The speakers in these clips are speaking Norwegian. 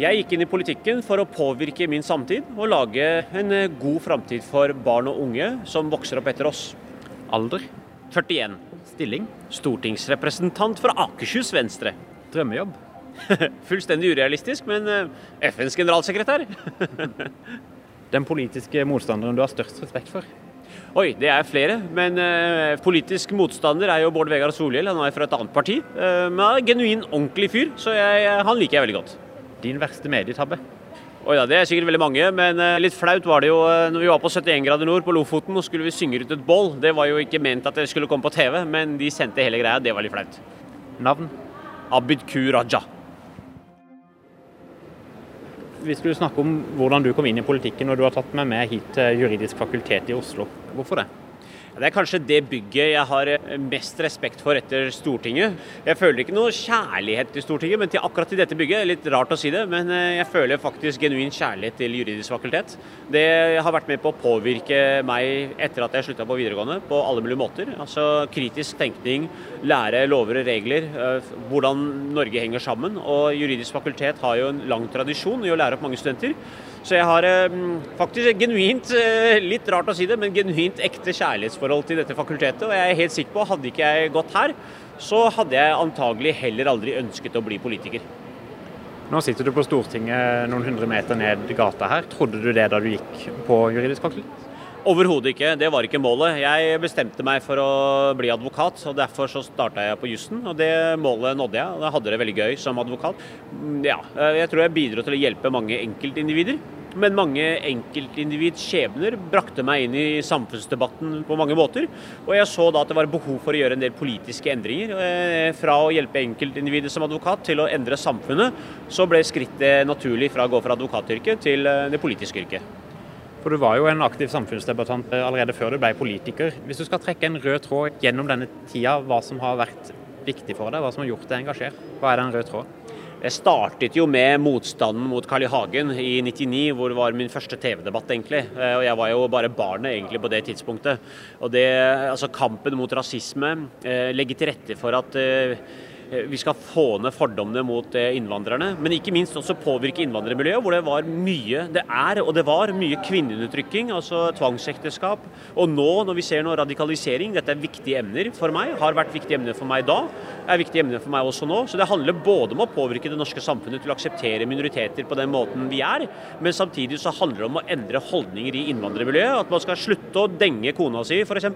Jeg gikk inn i politikken for å påvirke min samtid og lage en eh, god framtid for barn og unge som vokser opp etter oss. Alder? 41. Stilling? Stortingsrepresentant fra Akershus Venstre. Drømmejobb? Fullstendig urealistisk, men eh, FNs generalsekretær. Den politiske motstanderen du har størst respekt for? Oi, det er flere. Men eh, politisk motstander er jo Bård Vegar Solhjell. Han er fra et annet parti. Eh, men han er en genuin, ordentlig fyr, så jeg, han liker jeg veldig godt. Din verste medietabbe? Oh ja, Det er sikkert veldig mange, men eh, litt flaut var det jo eh, når vi var på 71 grader nord på Lofoten og skulle vi synge ut et bål. Det var jo ikke ment at det skulle komme på TV, men de sendte hele greia. Det var litt flaut. Navn? Abid Q. Raja. Vi skulle snakke om hvordan du kom inn i politikken og du har tatt meg med hit til Juridisk fakultet i Oslo. Hvorfor det? Det er kanskje det bygget jeg har eh, mest respekt for etter Stortinget. Jeg føler ikke noe kjærlighet til Stortinget, men til akkurat til dette bygget. Litt rart å si det, men eh, jeg føler faktisk genuin kjærlighet til juridisk fakultet. Det har vært med på å påvirke meg etter at jeg slutta på videregående, på alle mulige måter. Altså kritisk tenkning, lære lover og regler, eh, hvordan Norge henger sammen. Og juridisk fakultet har jo en lang tradisjon i å lære opp mange studenter. Så jeg har faktisk genuint, litt rart å si det, men genuint ekte kjærlighetsforhold til dette fakultetet. Og jeg er helt sikker på, hadde ikke jeg gått her, så hadde jeg antagelig heller aldri ønsket å bli politiker. Nå sitter du på Stortinget noen hundre meter ned gata her. Trodde du det da du gikk på juridisk fakultet? Overhodet ikke, det var ikke målet. Jeg bestemte meg for å bli advokat, og derfor så starta jeg på jussen. Og det målet nådde jeg, og jeg hadde det veldig gøy som advokat. Mm, ja, jeg tror jeg bidro til å hjelpe mange enkeltindivider. Men mange enkeltindivids skjebner brakte meg inn i samfunnsdebatten på mange måter. Og jeg så da at det var behov for å gjøre en del politiske endringer. Eh, fra å hjelpe enkeltindividet som advokat til å endre samfunnet, så ble skrittet naturlig fra å gå fra advokatyrket til eh, det politiske yrket. For du var jo en aktiv samfunnsdebattant eh, allerede før du ble politiker. Hvis du skal trekke en rød tråd gjennom denne tida, hva som har vært viktig for deg, hva som har gjort deg engasjert, hva er den røde tråden? Jeg startet jo med motstanden mot Carl I. Hagen i 99, hvor det var min første TV-debatt, egentlig. Eh, og jeg var jo bare barnet egentlig på det tidspunktet. Og det, altså kampen mot rasisme, eh, legge til rette for at eh, vi skal få ned fordommene mot eh, innvandrerne, men ikke minst også påvirke innvandrermiljøet, hvor det var mye Det er og det var mye kvinneundertrykking, altså tvangsekteskap. Og nå, når vi ser noe radikalisering, dette er viktige emner for meg, har vært viktige emner for meg da, er viktige emner for meg også nå. Så det handler både om å påvirke det norske samfunnet til å akseptere minoriteter på den måten vi er, men samtidig så handler det om å endre holdninger i innvandrermiljøet. At man skal slutte å denge kona si, f.eks.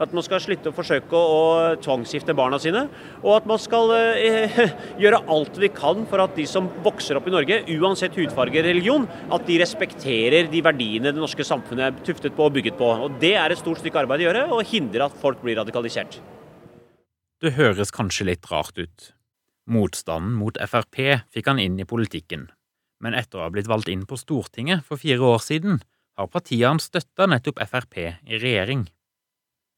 At man skal slutte å forsøke å tvangsgifte barna sine. Og at man skal Eh, gjøre alt vi kan for at de som vokser opp i Norge, uansett hudfarge og religion, at de respekterer de verdiene det norske samfunnet er tuftet på og bygget på. Og Det er et stort stykke arbeid å gjøre, og hindre at folk blir radikalisert. Det høres kanskje litt rart ut. Motstanden mot Frp fikk han inn i politikken, men etter å ha blitt valgt inn på Stortinget for fire år siden, har partiet hans støtta nettopp Frp i regjering.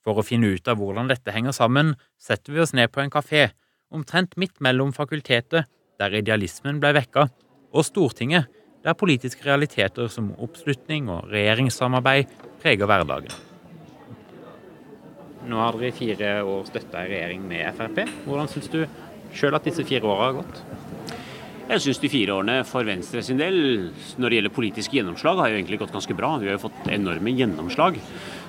For å finne ut av hvordan dette henger sammen, setter vi oss ned på en kafé omtrent midt mellom fakultetet, der idealismen ble vekka, og Stortinget, der politiske realiteter som oppslutning og regjeringssamarbeid preger hverdagen. Nå har dere i fire år støtta en regjering med Frp. Hvordan syns du sjøl at disse fire åra har gått? Jeg syns de fire årene for Venstre sin del, når det gjelder politisk gjennomslag, har jo egentlig gått ganske bra. Vi har jo fått enorme gjennomslag.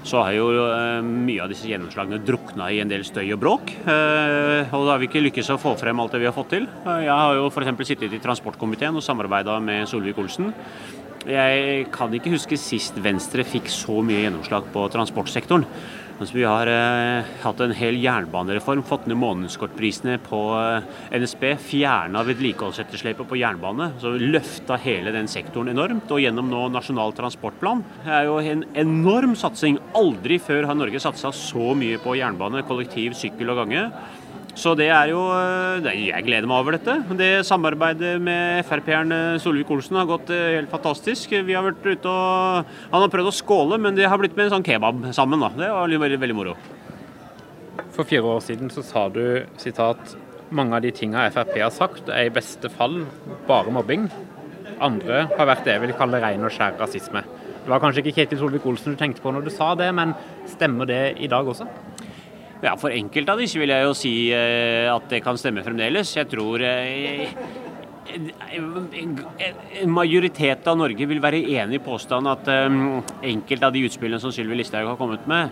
Så har jo eh, mye av disse gjennomslagene drukna i en del støy og bråk. Eh, og da har vi ikke lykkes å få frem alt det vi har fått til. Eh, jeg har jo f.eks. sittet i transportkomiteen og samarbeida med Solvik-Olsen. Jeg kan ikke huske sist Venstre fikk så mye gjennomslag på transportsektoren. Mens vi har eh, hatt en hel jernbanereform, fått ned månedskortprisene på eh, NSB, fjerna vedlikeholdsetterslepet på jernbane, så løfta hele den sektoren enormt. Og gjennom nå Nasjonal transportplan er jo en enorm satsing. Aldri før har Norge satsa så mye på jernbane, kollektiv, sykkel og gange. Så det er jo eh, Jeg gleder meg over dette. Det Samarbeidet med Frp-eren Solvik-Olsen har gått eh, helt fantastisk. Vi har vært ute og Han har prøvd å skåle, men det har blitt med en sånn kebab sammen. da. Det var veldig, veldig moro. For fire år siden så sa du sitat mange av de tinga Frp har sagt, er i beste fall bare mobbing. Andre har vært det jeg vil kalle ren og skjær rasisme. Det var kanskje ikke Ketil Solvik-Olsen du tenkte på når du sa det, men stemmer det i dag også? Ja, For enkelte av disse vil jeg jo si eh, at det kan stemme fremdeles. Jeg tror eh, en majoritet av Norge vil være enig i påstanden at um, enkelte av de utspillene som Sylvi Listhaug har kommet med,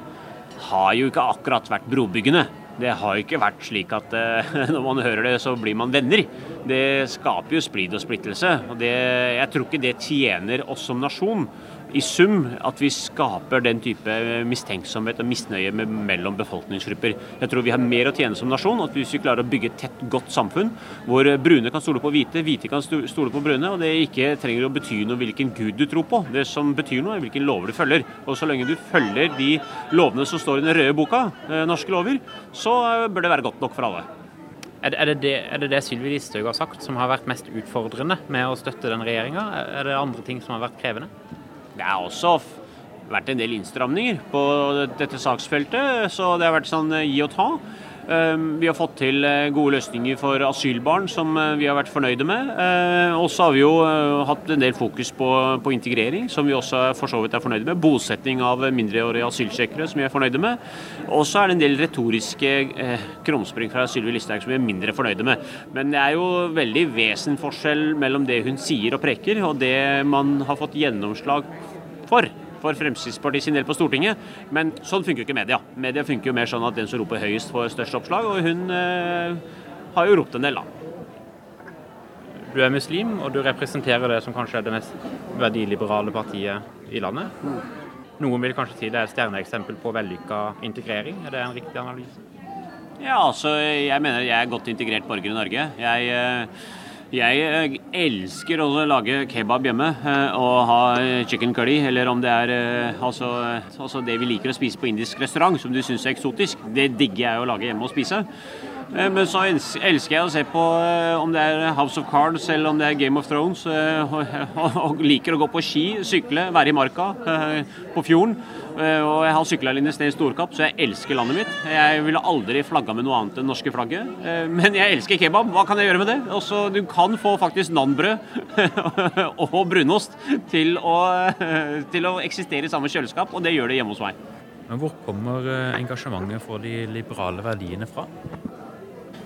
har jo ikke akkurat vært brobyggende. Det har jo ikke vært slik at når man hører det, så blir man venner. Det skaper jo splid og splittelse. og det, Jeg tror ikke det tjener oss som nasjon i sum at vi skaper den type mistenksomhet og misnøye mellom befolkningsgrupper. Jeg tror vi har mer å tjene som nasjon at hvis vi klarer å bygge et tett, godt samfunn hvor brune kan stole på hvite, hvite kan stole på brune, og det ikke trenger å bety noe hvilken gud du tror på. Det som betyr noe, er hvilken lover du følger. Og så lenge du følger de lovene som står i den røde boka, eh, norske lover, så eh, bør det være godt nok for alle. Er det det, er det, det Sylvi Listhaug har sagt som har vært mest utfordrende med å støtte den regjeringa? Er det andre ting som har vært krevende? Det har også vært en del innstramninger på dette saksfeltet, så det har vært sånn eh, gi og ta. Ehm, vi har fått til eh, gode løsninger for asylbarn som eh, vi har vært fornøyde med. Og så har vi jo hatt en del fokus på, på, integrering, som vi også for så vidt er fornøyde med. Bosetting av mindreårige asylsjekkere, som vi er fornøyde med. Og så er det en del retoriske eh, krumspring fra Sylvi Listhaug som vi er mindre fornøyde med. Men det er jo veldig vesensforskjell mellom det hun sier og preker, og det man har fått gjennomslag for for Fremskrittspartiet sin del på Stortinget. Men sånn funker jo ikke media. Media funker jo mer sånn at den som roper høyest, får størst oppslag. Og hun eh, har jo ropt en del, da. Du er muslim, og du representerer det som kanskje er det mest verdiliberale partiet i landet. Noen vil kanskje si det er et stjerneeksempel på vellykka integrering. Er det en riktig analyse? Ja, altså jeg mener jeg er godt integrert borger i Norge. Jeg eh, jeg eh, elsker å lage kebab hjemme eh, og ha chicken curry, eller om det er eh, altså, altså det vi liker å spise på indisk restaurant, som du syns er eksotisk. Det digger jeg å lage hjemme og spise. Men så elsker jeg å se på om det er House of Cards eller om det er Game of Thrones. Og liker å gå på ski, sykle, være i marka, på fjorden. Eh, og jeg har sykla Lindesnes Storkapp, så jeg elsker landet mitt. Jeg ville aldri flagga med noe annet enn norske flagget. Eh, men jeg elsker kebab. Hva kan jeg gjøre med det? Også, du kan få faktisk nanbrød og brunost til å, til å eksistere i samme kjøleskap, og det gjør det hjemme hos meg. Men hvor kommer eh, engasjementet for de liberale verdiene fra?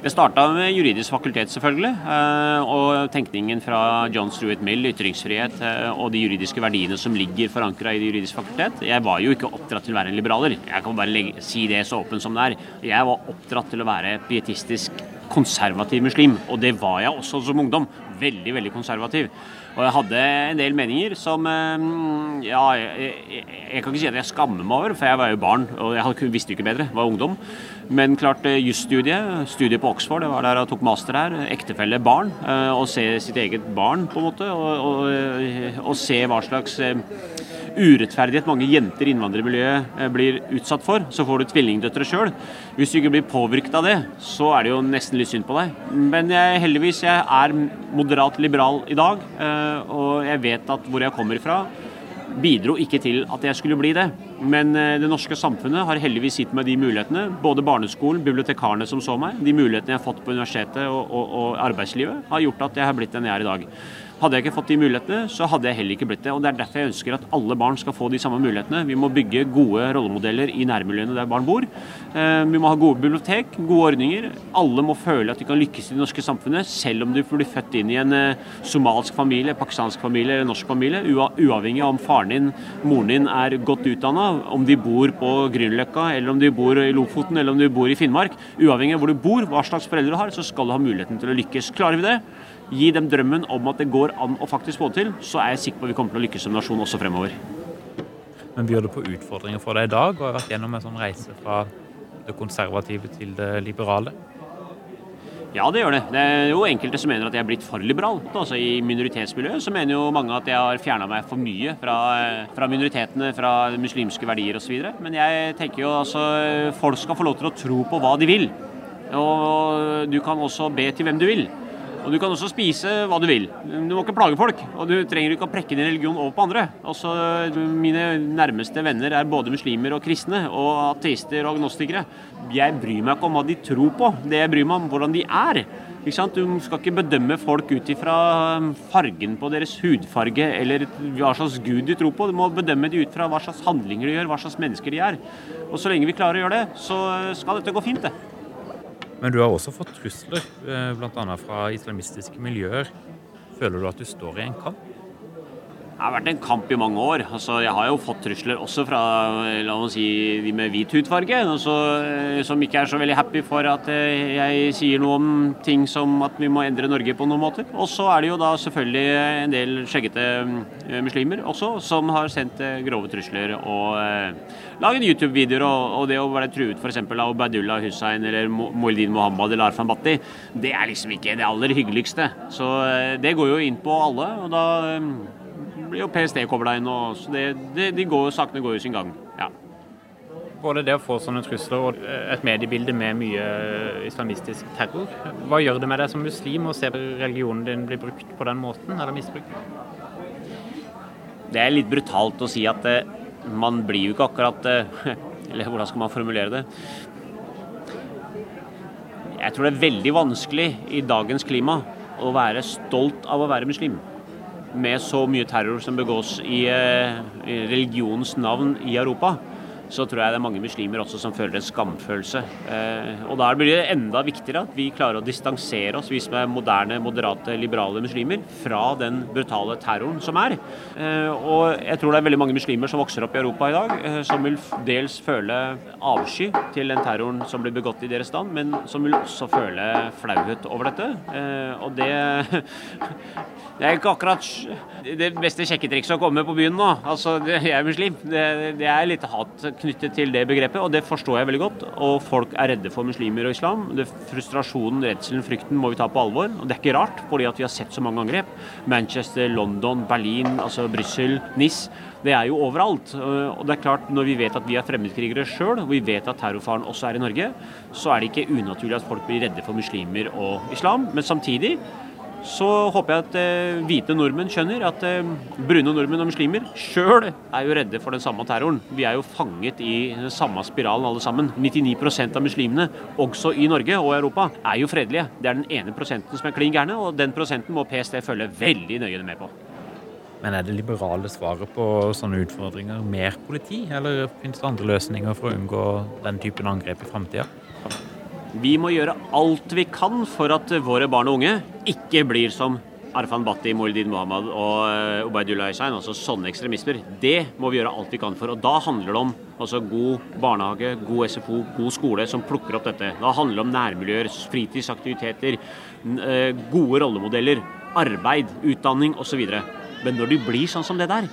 Det starta med juridisk fakultet, selvfølgelig. Eh, og tenkningen fra John Stuart Mill, ytringsfrihet eh, og de juridiske verdiene som ligger forankra i det juridiske fakultet. Jeg var jo ikke oppdratt til å være en liberaler. Jeg kan bare si det så åpent som det er. Jeg var oppdratt til å være pietistisk konservativ muslim, og det var jeg også som ungdom. Veldig, veldig konservativ. Og jeg hadde en del meninger som eh, Ja, jeg, jeg, jeg, kan ikke si at jeg skammer meg over, for jeg var jo barn og jeg visste jo ikke bedre. var ungdom. Men klart, eh, jusstudiet, studiet på Oxford, det var der jeg tok master her. Ektefelle, barn. Å eh, se sitt eget barn, på en måte. Og, og, og se hva slags urettferdighet mange jenter i innvandrermiljøet blir utsatt for. Så får du tvillingdøtre sjøl. Hvis du ikke blir påvirket av det, så er det jo nesten litt synd på deg. Men jeg, heldigvis, jeg er moderat liberal i dag. Eh, og jeg vet at hvor jeg kommer fra, bidro ikke til at jeg skulle bli det. Men eh, det norske samfunnet har heldigvis gitt meg de mulighetene. Både barneskolen, bibliotekarene som så meg, de mulighetene jeg har fått på universitetet og, og, og arbeidslivet, har gjort at jeg har blitt den jeg er i dag. Hadde jeg ikke fått de mulighetene, så hadde jeg heller ikke blitt det. og Det er derfor jeg ønsker at alle barn skal få de samme mulighetene. Vi må bygge gode rollemodeller i nærmiljøene der barn bor. Eh, vi må ha gode bibliotek, gode ordninger. Alle må føle at de kan lykkes i det norske samfunnet, selv om du blir født inn i en somalisk somalsk familie, pakistansk familie eller norsk familie. Uavhengig av om faren din, moren din er godt utdanna, om de bor på Grünerløkka, eller om de bor i Lofoten eller om de bor i Finnmark. Uavhengig av hvor du bor, hva slags foreldre du har, så skal du ha muligheten til å lykkes. Klarer vi det? gi dem drømmen om at det går an å faktisk få til, så er jeg sikker på at vi kommer til å lykkes som nasjon også fremover. Men byr det på utfordringer for deg i dag, og har vært gjennom en sånn reise fra det konservative til det liberale? Ja, det gjør det. Det er jo enkelte som mener at jeg er blitt for liberal. Altså I minoritetsmiljøet så mener jo mange at jeg har fjerna meg for mye fra, fra, minoritetene, fra muslimske verdier osv. Men jeg tenker jo altså folk skal få lov til å tro på hva de vil. Og du kan også be til hvem du vil. Og du kan også spise hva du vil. Du må ikke plage folk. Og du trenger ikke å prekke din religion over på andre. Også mine nærmeste venner er både muslimer og kristne, og ateister og agnostikere. Jeg bryr meg ikke om hva de tror på. Det jeg bryr meg om, hvordan de er. Du skal ikke bedømme folk ut ifra um, fargen på deres hudfarge eller hva slags gud de tror på. Du må bedømme dem ut fra hva slags handlinger de gjør, hva slags mennesker de er. Og så lenge vi klarer å gjøre det, så skal dette gå fint, det. Men du har også fått trusler, bl.a. fra islamistiske miljøer. Føler du at du står i en kamp? Det har vært en kamp i mange år. Altså, jeg har jo fått trusler også fra la oss si, de med hvit hudfarge, også, som ikke er så veldig happy for at eh, jeg sier noe om ting som at vi må endre Norge på noen måter. Og så er det jo da selvfølgelig en del skjeggete eh, muslimer også som har sendt grove trusler og eh, laget YouTube-videoer. Og, og, det å være truet f.eks. av Ubadullah Hussein eller Moldin Mohammed eller Arfan Bhatti, det er liksom ikke det aller hyggeligste. Så det går jo inn på alle. og da blir jo PST kobla inn, og så det, det, de går, sakene går jo sin gang. ja. Både det å få sånne trusler og et mediebilde med mye islamistisk terror, hva gjør det med deg som muslim å se religionen din bli brukt på den måten, eller misbrukt? Det er litt brutalt å si at eh, man blir jo ikke akkurat eh, Eller hvordan skal man formulere det? Jeg tror det er veldig vanskelig i dagens klima å være stolt av å være muslim med så mye terror som begås i, eh, religionens navn i Europa så tror jeg det er mange muslimer også som føler en skamfølelse. Eh, og da blir det enda viktigere at vi klarer å distansere oss, vi som er moderne, moderate, liberale muslimer, fra den brutale terroren som er. Eh, og jeg tror det er veldig mange muslimer som vokser opp i Europa i dag, eh, som vil dels føle avsky til den terroren som blir begått i deres land, men som vil også føle flauhet over dette. Og det Det er ikke akkurat det beste sjekketrikset å komme på byen nå. Altså, jeg er muslim. Det, det er litt hat knyttet til det begrepet, og det forstår jeg veldig godt. Og folk er redde for muslimer og islam. Det, frustrasjonen, redselen, frykten må vi ta på alvor. Og det er ikke rart, fordi at vi har sett så mange angrep. Manchester, London, Berlin, altså Brussel, NIS. Det er jo overalt. Og det er klart, når vi vet at vi er fremmedkrigere sjøl, og vi vet at terrorfaren også er i Norge, så er det ikke unaturlig at folk blir redde for muslimer og islam. Men samtidig så håper jeg at eh, hvite nordmenn skjønner at eh, brune nordmenn og muslimer sjøl er jo redde for den samme terroren. Vi er jo fanget i den samme spiralen alle sammen. 99% av muslimene, også i Norge og Europa, er jo fredelige. Det er den ene prosenten som er klin gærne, og den prosenten må PST følge veldig nøye med på. Men er det liberale svaret på sånne utfordringer mer politi, eller finnes det andre løsninger for å unngå den typen angrep i framtida? Vi må gjøre alt vi kan for at våre barn og unge ikke blir som Arfan Bhatti, Moldin Mohammed og eh, Ubaydullah Hussein, altså sånne ekstremister. Det må vi gjøre alt vi kan for. og Da handler det om altså, god barnehage, god SFO, god skole som plukker opp dette. Da handler det om nærmiljøer, fritidsaktiviteter, eh, gode rollemodeller, arbeid, utdanning osv. Men når de blir sånn som det der,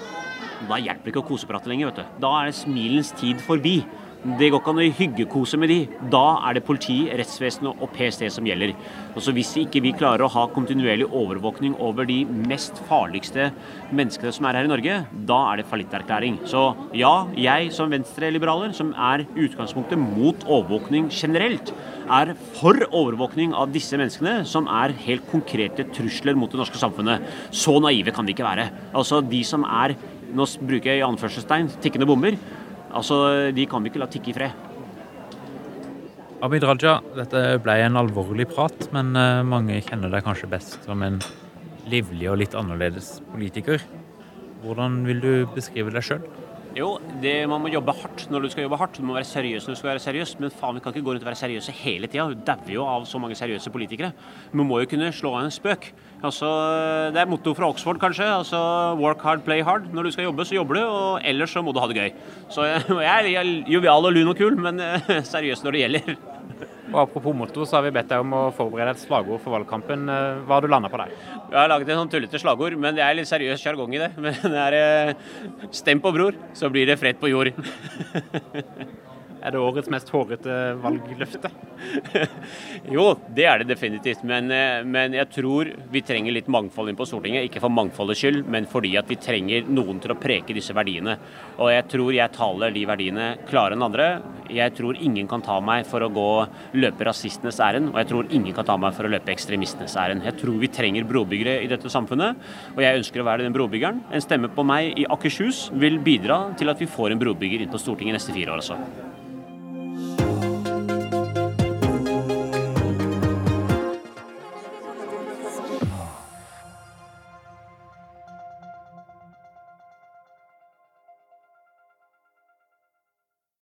da hjelper det ikke å koseprate lenger. vet du. Da er det smilens tid forbi. Det går ikke an å hyggekose med de. Da er det politi, rettsvesenet og PST som gjelder. Og så Hvis ikke vi klarer å ha kontinuerlig overvåkning over de mest farligste menneskene som er her i Norge, da er det fallitterklæring. Så ja, jeg som venstreliberaler, som er utgangspunktet mot overvåkning generelt, er for overvåkning av disse menneskene, som er helt konkrete trusler mot det norske samfunnet. Så naive kan de ikke være. Altså De som er, nå bruker jeg i anførselstegn, tikkende bomber Altså, De kan vi ikke la tikke i fred. Abid Raja, dette ble en alvorlig prat, men eh, mange kjenner deg kanskje best som en livlig og litt annerledes politiker. Hvordan vil du beskrive deg sjøl? Jo, det, man må jobbe hardt når du skal jobbe hardt. Du må være seriøs når du skal være seriøs. Men faen, vi kan ikke gå rundt og være seriøse hele tida. Du dauer jo av så mange seriøse politikere. Vi må jo kunne slå av en spøk. Altså, det er motto fra Oxford, kanskje. altså Work hard, play hard. Når du skal jobbe, så jobber du, og ellers så må du ha det gøy. Så jeg er jovial og lun og kul, men seriøs når det gjelder. Og Apropos motto, så har vi bedt deg om å forberede et slagord for valgkampen. Eh, hva har du landa på der? Jeg har laget en sånn tullete slagord, men det er litt seriøs sjargong i det. Men det er eh, 'Stem på bror, så blir det fred på jord'. Er det årets mest hårete valgløfte? jo, det er det definitivt. Men, eh, men, jeg tror vi trenger litt mangfold inn på Stortinget. Ikke for mangfoldets skyld, men fordi at vi trenger noen til å preke disse verdiene. Og jeg tror jeg taler de verdiene klarere enn andre. Jeg tror ingen kan ta meg for å gå løpe rasistenes ærend, og jeg tror ingen kan ta meg for å løpe ekstremistenes ærend. Jeg tror vi trenger brobyggere i dette samfunnet, og jeg ønsker å være den brobyggeren. En stemme på meg i Akershus vil bidra til at vi får en brobygger inn på Stortinget neste fire år også.